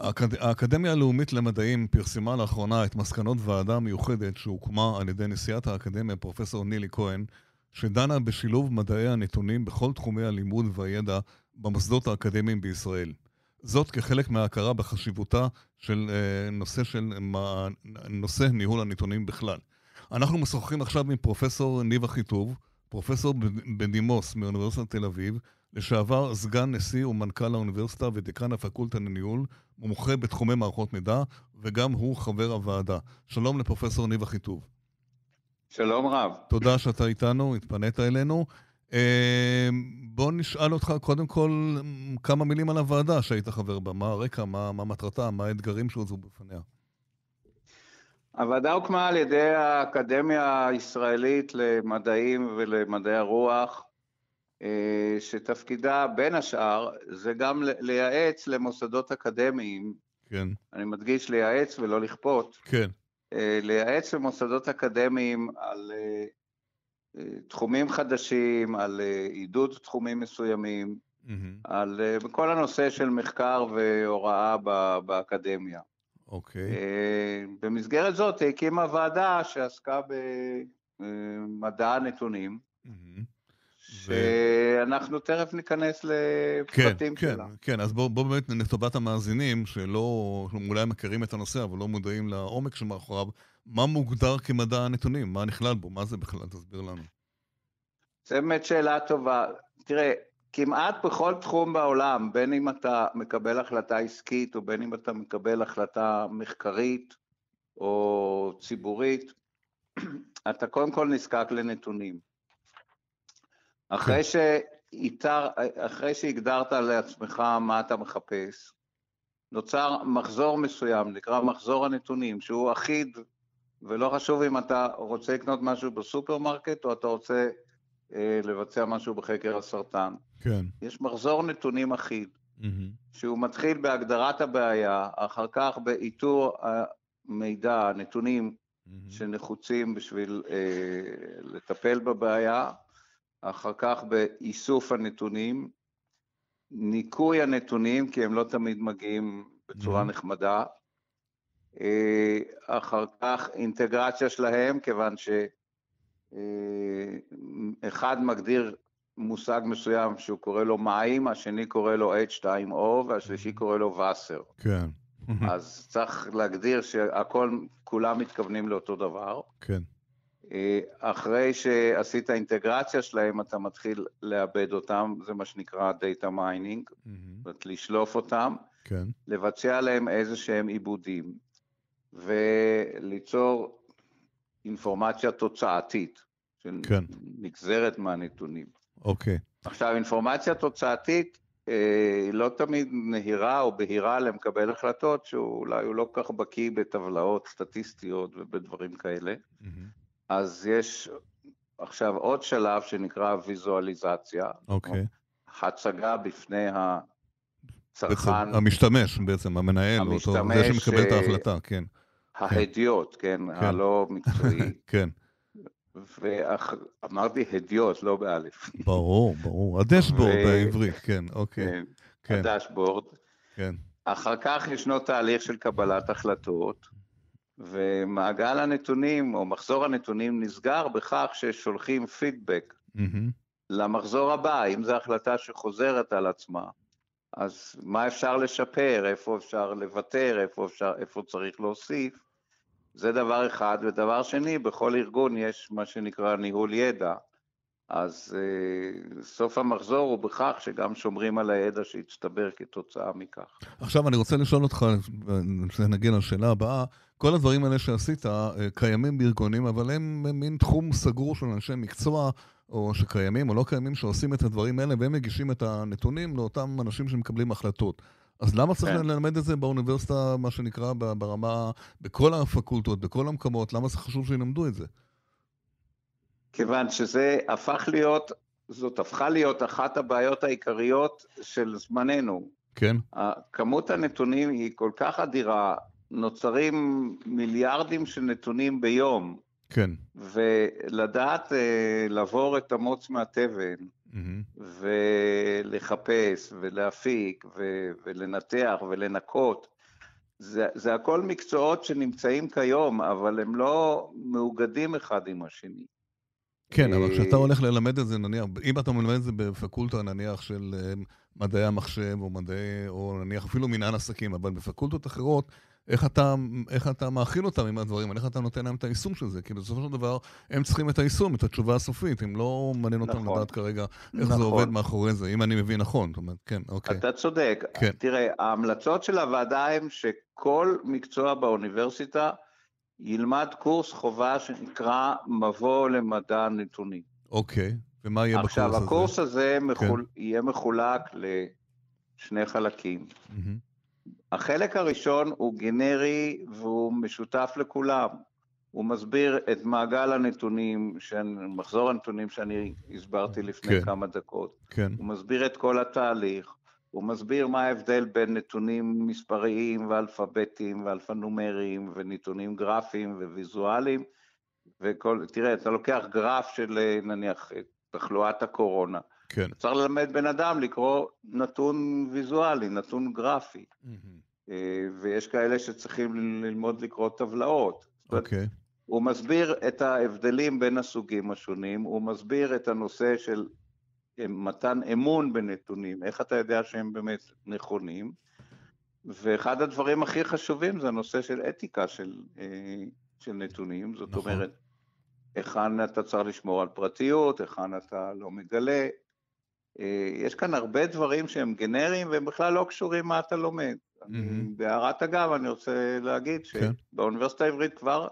האקד... האקדמיה הלאומית למדעים פרסמה לאחרונה את מסקנות ועדה מיוחדת שהוקמה על ידי נשיאת האקדמיה, פרופסור נילי כהן, שדנה בשילוב מדעי הנתונים בכל תחומי הלימוד והידע במוסדות האקדמיים בישראל. זאת כחלק מההכרה בחשיבותה של אה, נושא, של, מה, נושא ניהול הנתונים בכלל. אנחנו משוחחים עכשיו עם פרופסור ניב אחיטוב, פרופסור בדימוס מאוניברסיטת תל אביב, לשעבר סגן נשיא ומנכ"ל האוניברסיטה ודיקן הפקולטה לניהול, מומחה בתחומי מערכות מידע, וגם הוא חבר הוועדה. שלום לפרופסור ניב אחיטוב. שלום רב. תודה שאתה איתנו, התפנית אלינו. אה, בוא נשאל אותך קודם כל כמה מילים על הוועדה שהיית חבר בה, מה הרקע, מה, מה מטרתה, מה האתגרים שהוצאו בפניה. הוועדה הוקמה על ידי האקדמיה הישראלית למדעים ולמדעי הרוח, אה, שתפקידה בין השאר זה גם לייעץ למוסדות אקדמיים, כן. אני מדגיש לייעץ ולא לכפות, כן. אה, לייעץ למוסדות אקדמיים על תחומים חדשים, על אה, עידוד תחומים מסוימים, mm-hmm. על אה, כל הנושא של מחקר והוראה באקדמיה. אוקיי. Okay. אה, במסגרת זאת הקימה ועדה שעסקה במדע הנתונים. Mm-hmm. שאנחנו ו... תכף ניכנס לפרטים כן, שלה. כן, כן, אז בואו בוא באמת לטובת המאזינים, שלא, אולי מכירים את הנושא, אבל לא מודעים לעומק שמאחוריו, מה מוגדר כמדע הנתונים? מה נכלל בו? מה זה בכלל? תסביר לנו. זו באמת שאלה טובה. תראה, כמעט בכל תחום בעולם, בין אם אתה מקבל החלטה עסקית או בין אם אתה מקבל החלטה מחקרית או ציבורית, אתה קודם כל נזקק לנתונים. אחרי, כן. שאיתר, אחרי שהגדרת לעצמך מה אתה מחפש, נוצר מחזור מסוים, נקרא מחזור הנתונים, שהוא אחיד ולא חשוב אם אתה רוצה לקנות משהו בסופרמרקט או אתה רוצה אה, לבצע משהו בחקר הסרטן. כן. יש מחזור נתונים אחיד, mm-hmm. שהוא מתחיל בהגדרת הבעיה, אחר כך באיתור המידע, הנתונים mm-hmm. שנחוצים בשביל אה, לטפל בבעיה, אחר כך באיסוף הנתונים, ניקוי הנתונים, כי הם לא תמיד מגיעים בצורה mm-hmm. נחמדה, אה, אחר כך אינטגרציה שלהם, כיוון שאחד אה, מגדיר מושג מסוים שהוא קורא לו מים, השני קורא לו H2O והשלישי קורא לו וסר. כן. אז צריך להגדיר שהכל, כולם מתכוונים לאותו דבר. כן. אה, אחרי שעשית אינטגרציה שלהם, אתה מתחיל לאבד אותם, זה מה שנקרא Data Mining, זאת אומרת, לשלוף אותם, כן. לבצע עליהם איזה שהם עיבודים. וליצור אינפורמציה תוצאתית, שנגזרת כן. מהנתונים. אוקיי. עכשיו, אינפורמציה תוצאתית אה, לא תמיד נהירה או בהירה למקבל החלטות, שאולי הוא לא כך בקיא בטבלאות סטטיסטיות ובדברים כאלה. Mm-hmm. אז יש עכשיו עוד שלב שנקרא ויזואליזציה. אוקיי. הצגה בפני הצרכן. בעצם, המשתמש בעצם, המנהל, המשתמש, אותו, זה שמקבל את ההחלטה, כן. ההדיוט, כן, כן. הלא מקצועי. כן. ואמרתי הדיוט, לא באלף. ברור, ברור. הדשבורד בעברית, כן, אוקיי. כן, כן. הדשבורד. כן. אחר כך ישנו תהליך של קבלת החלטות, ומעגל הנתונים, או מחזור הנתונים, נסגר בכך ששולחים פידבק למחזור הבא, אם זו החלטה שחוזרת על עצמה. אז מה אפשר לשפר, איפה אפשר לוותר, איפה, אפשר, איפה צריך להוסיף. זה דבר אחד. ודבר שני, בכל ארגון יש מה שנקרא ניהול ידע. אז אה, סוף המחזור הוא בכך שגם שומרים על הידע שהצטבר כתוצאה מכך. עכשיו אני רוצה לשאול אותך, נגיע לשאלה הבאה, כל הדברים האלה שעשית אה, קיימים בארגונים, אבל הם מין תחום סגור של אנשי מקצוע, או שקיימים או לא קיימים, שעושים את הדברים האלה, והם מגישים את הנתונים לאותם אנשים שמקבלים החלטות. אז למה צריך כן. ללמד את זה באוניברסיטה, מה שנקרא, ברמה, בכל הפקולטות, בכל המקומות? למה זה חשוב שילמדו את זה? כיוון שזה הפך להיות, זאת הפכה להיות אחת הבעיות העיקריות של זמננו. כן. כמות הנתונים היא כל כך אדירה, נוצרים מיליארדים של נתונים ביום. כן. ולדעת אה, לעבור את המוץ מהתבן, mm-hmm. ולחפש, ולהפיק, ו- ולנתח, ולנקות, זה, זה הכל מקצועות שנמצאים כיום, אבל הם לא מאוגדים אחד עם השני. כן, אבל כשאתה הולך ללמד את זה, נניח, אם אתה מלמד את זה בפקולטה, נניח, של מדעי המחשב, או מדעי, או נניח אפילו מנהל עסקים, אבל בפקולטות אחרות, איך אתה, איך אתה מאכיל אותם עם הדברים, איך אתה נותן להם את היישום של זה, כי בסופו של דבר הם צריכים את היישום, את התשובה הסופית, הם לא מעניין אותם נכון. לדעת כרגע איך נכון. זה עובד מאחורי זה, אם אני מבין נכון, זאת אומרת, כן, אוקיי. אתה צודק. כן. תראה, ההמלצות של הוועדה הן שכל מקצוע באוניברסיטה ילמד קורס חובה שנקרא מבוא למדע נתונים. אוקיי, ומה יהיה בקורס הזה? עכשיו, הקורס הזה מחול... כן. יהיה מחולק לשני חלקים. Mm-hmm. החלק הראשון הוא גנרי והוא משותף לכולם. הוא מסביר את מעגל הנתונים, מחזור הנתונים שאני הסברתי לפני כן, כמה דקות. כן. הוא מסביר את כל התהליך, הוא מסביר מה ההבדל בין נתונים מספריים ואלפביתיים ואלפנומריים ונתונים גרפיים וויזואליים. וכל, תראה, אתה לוקח גרף של נניח תחלואת הקורונה. כן. צריך ללמד בן אדם לקרוא נתון ויזואלי, נתון גרפי. Mm-hmm. ויש כאלה שצריכים ללמוד לקרוא טבלאות. אוקיי. Okay. הוא מסביר את ההבדלים בין הסוגים השונים, הוא מסביר את הנושא של אה, מתן אמון בנתונים, איך אתה יודע שהם באמת נכונים, ואחד הדברים הכי חשובים זה הנושא של אתיקה של, אה, של נתונים, זאת נכון. אומרת, היכן אתה צריך לשמור על פרטיות, היכן אתה לא מגלה, אה, יש כאן הרבה דברים שהם גנריים והם בכלל לא קשורים מה אתה לומד. Mm-hmm. בהערת אגב, אני רוצה להגיד כן. שבאוניברסיטה העברית כבר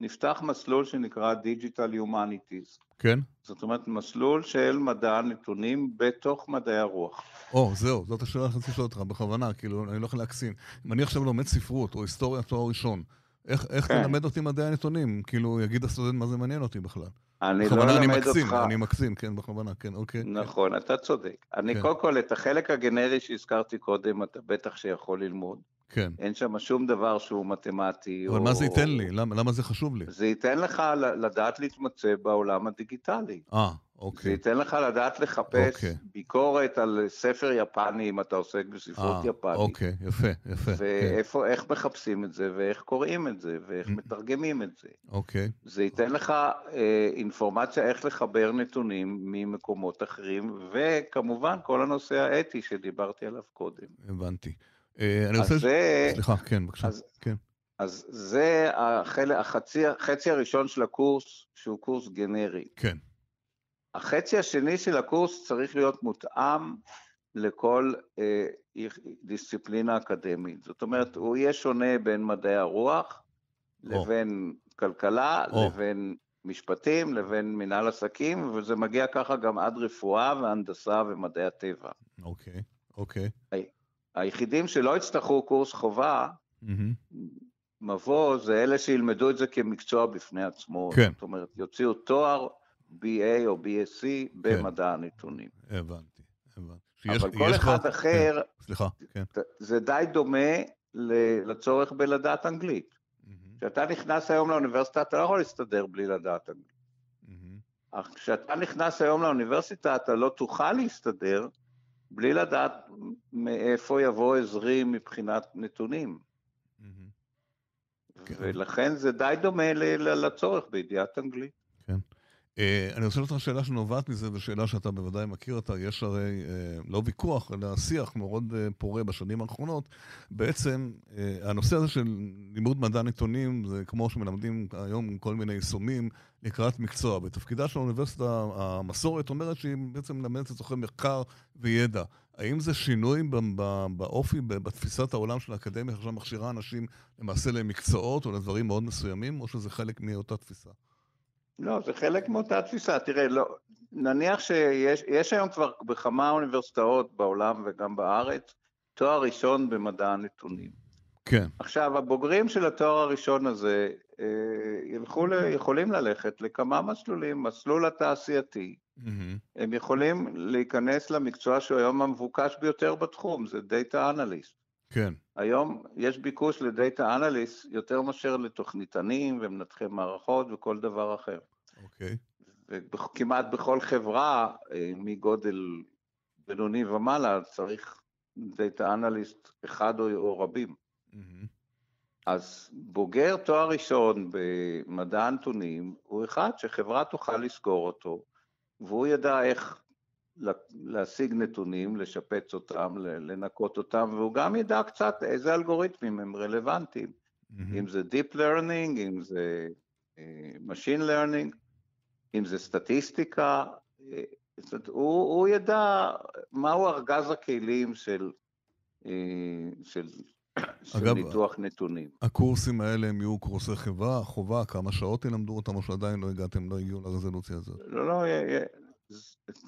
נפתח מסלול שנקרא Digital Humanities. כן. זאת אומרת, מסלול של מדע הנתונים בתוך מדעי הרוח. או, oh, זהו, זאת השאלה שאני רוצה לשאול אותך, בכוונה, כאילו, אני לא יכול להקסין. אם אני עכשיו לומד ספרות או היסטוריה תואר ראשון, איך, איך כן. תלמד אותי מדעי הנתונים? כאילו, יגיד הסטודנט מה זה מעניין אותי בכלל. אני לא אלמד אני מקסים, אותך. אני מקסים, כן, בכוונה, כן, אוקיי. נכון, כן. אתה צודק. אני כן. קודם כל, את החלק הגנרי שהזכרתי קודם, אתה בטח שיכול ללמוד. כן. אין שם שום דבר שהוא מתמטי. אבל או... מה זה ייתן לי? למה, למה זה חשוב לי? זה ייתן לך לדעת להתמצא בעולם הדיגיטלי. אה, אוקיי. זה ייתן לך לדעת לחפש אוקיי. ביקורת על ספר יפני, אם אתה עוסק בספרות 아, יפנית. אוקיי, יפה, יפה. ואיפה, כן. איך מחפשים את זה, ואיך קוראים את זה, ואיך מתרגמים את זה. אוקיי. זה ייתן לך אה, אינפורמציה איך לחבר נתונים ממקומות אחרים, וכמובן כל הנושא האתי שדיברתי עליו קודם. הבנתי. אה, אני רוצה... זה... סליחה, כן, בבקשה. אז, כן. אז זה החל, החצי, החצי הראשון של הקורס, שהוא קורס גנרי. כן. החצי השני של הקורס צריך להיות מותאם לכל אה, דיסציפלינה אקדמית. זאת אומרת, הוא יהיה שונה בין מדעי הרוח לבין או. כלכלה, או. לבין משפטים, לבין מנהל עסקים, וזה מגיע ככה גם עד רפואה והנדסה ומדעי הטבע. אוקיי, אוקיי. היחידים שלא יצטרכו קורס חובה, mm-hmm. מבוא, זה אלה שילמדו את זה כמקצוע בפני עצמו. כן. זאת אומרת, יוציאו תואר BA או BSc כן. במדע הנתונים. הבנתי, הבנתי. אבל כל אחד כבר... אחר, כן. סליחה, כן. זה די דומה לצורך בלדעת אנגלית. כשאתה נכנס היום לאוניברסיטה, אתה לא יכול להסתדר בלי לדעת אנגלית. אך כשאתה נכנס היום לאוניברסיטה, אתה לא תוכל להסתדר בלי לדעת מאיפה יבוא עזרי מבחינת נתונים. כן. ולכן זה די דומה לצורך בידיעת אנגלית. אה, אני רוצה לשאול אותך שאלה שנובעת מזה, ושאלה שאתה בוודאי מכיר אותה, יש הרי אה, לא ויכוח, אלא שיח מאוד אה, פורה בשנים האחרונות. בעצם הנושא הזה של לימוד מדע נתונים, זה כמו שמלמדים היום כל מיני יישומים לקראת מקצוע. בתפקידה של האוניברסיטה, המסורת אומרת שהיא בעצם מלמדת לצורכי מחקר וידע. האם זה שינוי באופי, בתפיסת העולם של האקדמיה, עכשיו מכשירה אנשים למעשה למקצועות או לדברים מאוד מסוימים, או שזה חלק מאותה תפיסה? לא, זה חלק מאותה תפיסה. תראה, לא, נניח שיש היום כבר בכמה אוניברסיטאות בעולם וגם בארץ, תואר ראשון במדע הנתונים. כן. עכשיו, הבוגרים של התואר הראשון הזה אה, ילכו, ל, יכולים ללכת לכמה מסלולים, מסלול התעשייתי. Mm-hmm. הם יכולים להיכנס למקצוע שהוא היום המבוקש ביותר בתחום, זה Data Analyst. כן. היום יש ביקוש לדאטה אנליסט יותר מאשר לתוכניתנים ומנתחי מערכות וכל דבר אחר. אוקיי. וכמעט בכל חברה אה, מגודל בינוני ומעלה צריך דאטה אנליסט אחד או, או רבים. אז בוגר תואר ראשון במדע הנתונים הוא אחד שחברה תוכל לסגור אותו, והוא ידע איך להשיג נתונים, לשפץ אותם, לנקות אותם, והוא גם ידע קצת איזה אלגוריתמים הם רלוונטיים, mm-hmm. אם זה Deep Learning, אם זה uh, Machine Learning, אם זה סטטיסטיקה, אה, זאת, הוא, הוא ידע מהו ארגז הכלים של, uh, של, של אגב, ניתוח נתונים. הקורסים האלה הם יהיו קורסי חברה, חובה, כמה שעות ילמדו אותם, או שעדיין לא הגעתם, לא הגיעו לרזולוציה הזאת? לא, לא,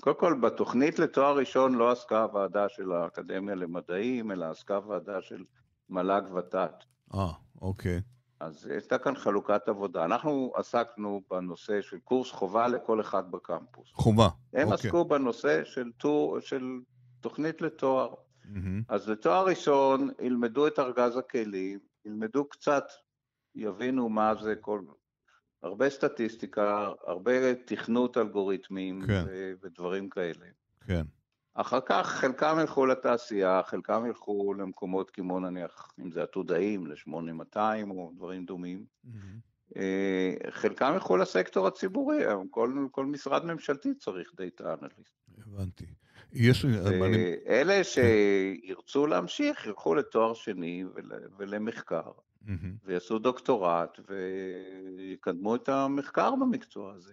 קודם כל, בתוכנית לתואר ראשון לא עסקה הוועדה של האקדמיה למדעים, אלא עסקה ועדה של מל"ג ות"ת. אה, אוקיי. אז הייתה כאן חלוקת עבודה. אנחנו עסקנו בנושא של קורס חובה לכל אחד בקמפוס. חובה, הם אוקיי. עסקו בנושא של, טור, של תוכנית לתואר. Mm-hmm. אז לתואר ראשון ילמדו את ארגז הכלים, ילמדו קצת, יבינו מה זה כל הרבה סטטיסטיקה, הרבה תכנות אלגוריתמים כן. ו- ודברים כאלה. כן. אחר כך חלקם ילכו לתעשייה, חלקם ילכו למקומות כמו נניח, אם זה עתודאים, ל-8200 או דברים דומים. Mm-hmm. חלקם ילכו לסקטור הציבורי, כל, כל משרד ממשלתי צריך דאטה אנליסט. הבנתי. יש... אלה כן. שירצו להמשיך ילכו לתואר שני ול, ולמחקר. ויעשו דוקטורט ויקדמו את המחקר במקצוע הזה.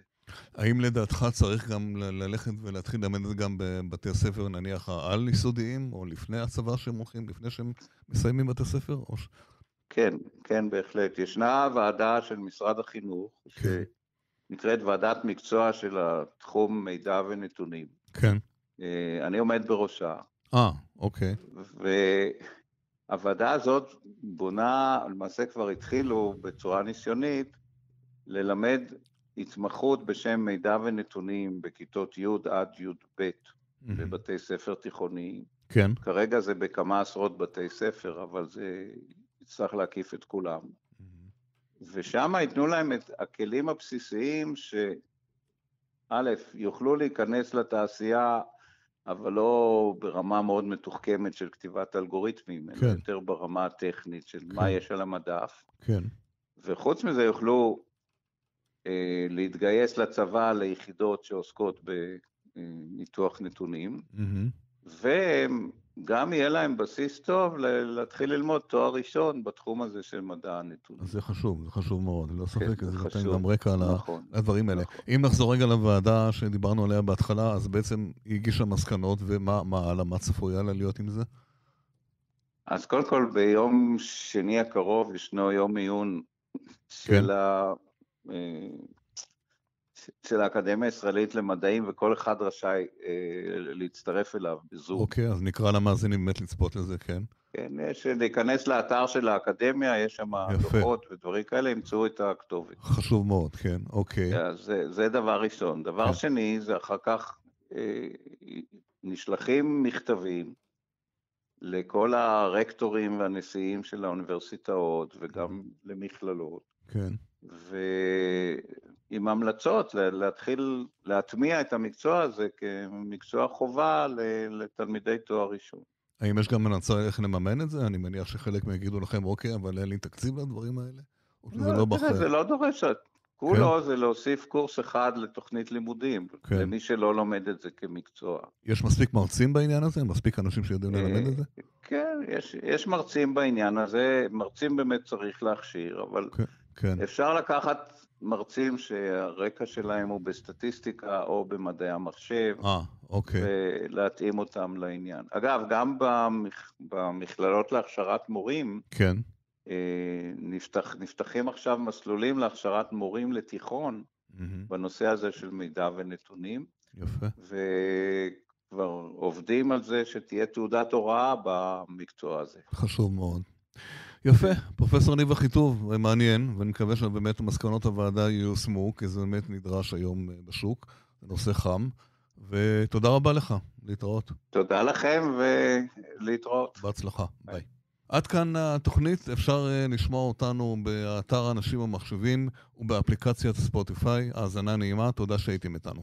האם לדעתך צריך גם ללכת ולהתחיל ללמד את זה גם בבתי הספר, נניח העל-יסודיים, או לפני הצבא שהם הולכים, לפני שהם מסיימים בתי ספר? או... כן, כן, בהחלט. ישנה ועדה של משרד החינוך, כן. שנקראת ועדת מקצוע של התחום מידע ונתונים. כן. אה, אני עומד בראשה. אה, אוקיי. הוועדה הזאת בונה, למעשה כבר התחילו בצורה ניסיונית, ללמד התמחות בשם מידע ונתונים בכיתות י' עד י"ב mm-hmm. בבתי ספר תיכוניים. כן. כרגע זה בכמה עשרות בתי ספר, אבל זה יצטרך להקיף את כולם. Mm-hmm. ושם ייתנו להם את הכלים הבסיסיים שא', יוכלו להיכנס לתעשייה אבל לא ברמה מאוד מתוחכמת של כתיבת אלגוריתמים, כן. אלא יותר ברמה הטכנית של כן. מה יש על המדף. כן. וחוץ מזה יוכלו אה, להתגייס לצבא ליחידות שעוסקות בניתוח נתונים, mm-hmm. וגם יהיה להם בסיס טוב להתחיל ללמוד תואר ראשון בתחום הזה של מדע הנתונים. זה חשוב, זה חשוב מאוד, ללא ספק, כן, זה נותן גם רקע נכון, לדברים האלה. נכון. אם נחזור רגע לוועדה שדיברנו עליה בהתחלה, אז בעצם היא הגישה מסקנות, ומה הלאה, מה צפוי הלאה להיות עם זה? אז קודם כל, ביום שני הקרוב ישנו יום עיון של כן. של האקדמיה הישראלית למדעים, וכל אחד רשאי אה, להצטרף אליו בזום. אוקיי, אז נקרא למאזינים באמת לצפות לזה, כן? כן, יש להיכנס לאתר של האקדמיה, יש שם דוחות ודברים כאלה, ימצאו את הכתובת. חשוב מאוד, כן, אוקיי. זה, זה דבר ראשון. דבר כן. שני, זה אחר כך אה, נשלחים מכתבים לכל הרקטורים והנשיאים של האוניברסיטאות וגם למכללות. כן. ועם המלצות להתחיל להטמיע את המקצוע הזה כמקצוע חובה לתלמידי תואר ראשון. האם יש גם מנצר איך לממן את זה? אני מניח שחלק יגידו לכם, אוקיי, אבל אין לי תקציב לדברים האלה? או שזה לא, לא בחר? זה לא דורש, כולו כן? זה להוסיף קורס אחד לתוכנית לימודים, כן. למי שלא לומד את זה כמקצוע. יש מספיק מרצים בעניין הזה? מספיק אנשים שיודעים ללמד את זה? כן, יש, יש מרצים בעניין הזה, מרצים באמת צריך להכשיר, אבל כן, כן. אפשר לקחת מרצים שהרקע שלהם הוא בסטטיסטיקה או במדעי המחשב, 아, אה, אוקיי. ולהתאים אותם לעניין. אגב, גם במכ... במכללות להכשרת מורים, כן. אה, נפתח, נפתחים עכשיו מסלולים להכשרת מורים לתיכון mm-hmm. בנושא הזה של מידע ונתונים. יפה. וכבר עובדים על זה שתהיה תעודת הוראה במקצוע הזה. חשוב מאוד. יפה, פרופסור ניב אחיטוב, מעניין, ואני מקווה שבאמת מסקנות הוועדה ייושמו, כי זה באמת נדרש היום אה, בשוק, זה נושא חם, ותודה רבה לך, להתראות. תודה לכם ולהתראות. בהצלחה, ביי. עד כאן התוכנית, אפשר uh, לשמוע אותנו באתר אנשים ומחשבים ובאפליקציית ספוטיפיי. האזנה נעימה, תודה שהייתם איתנו.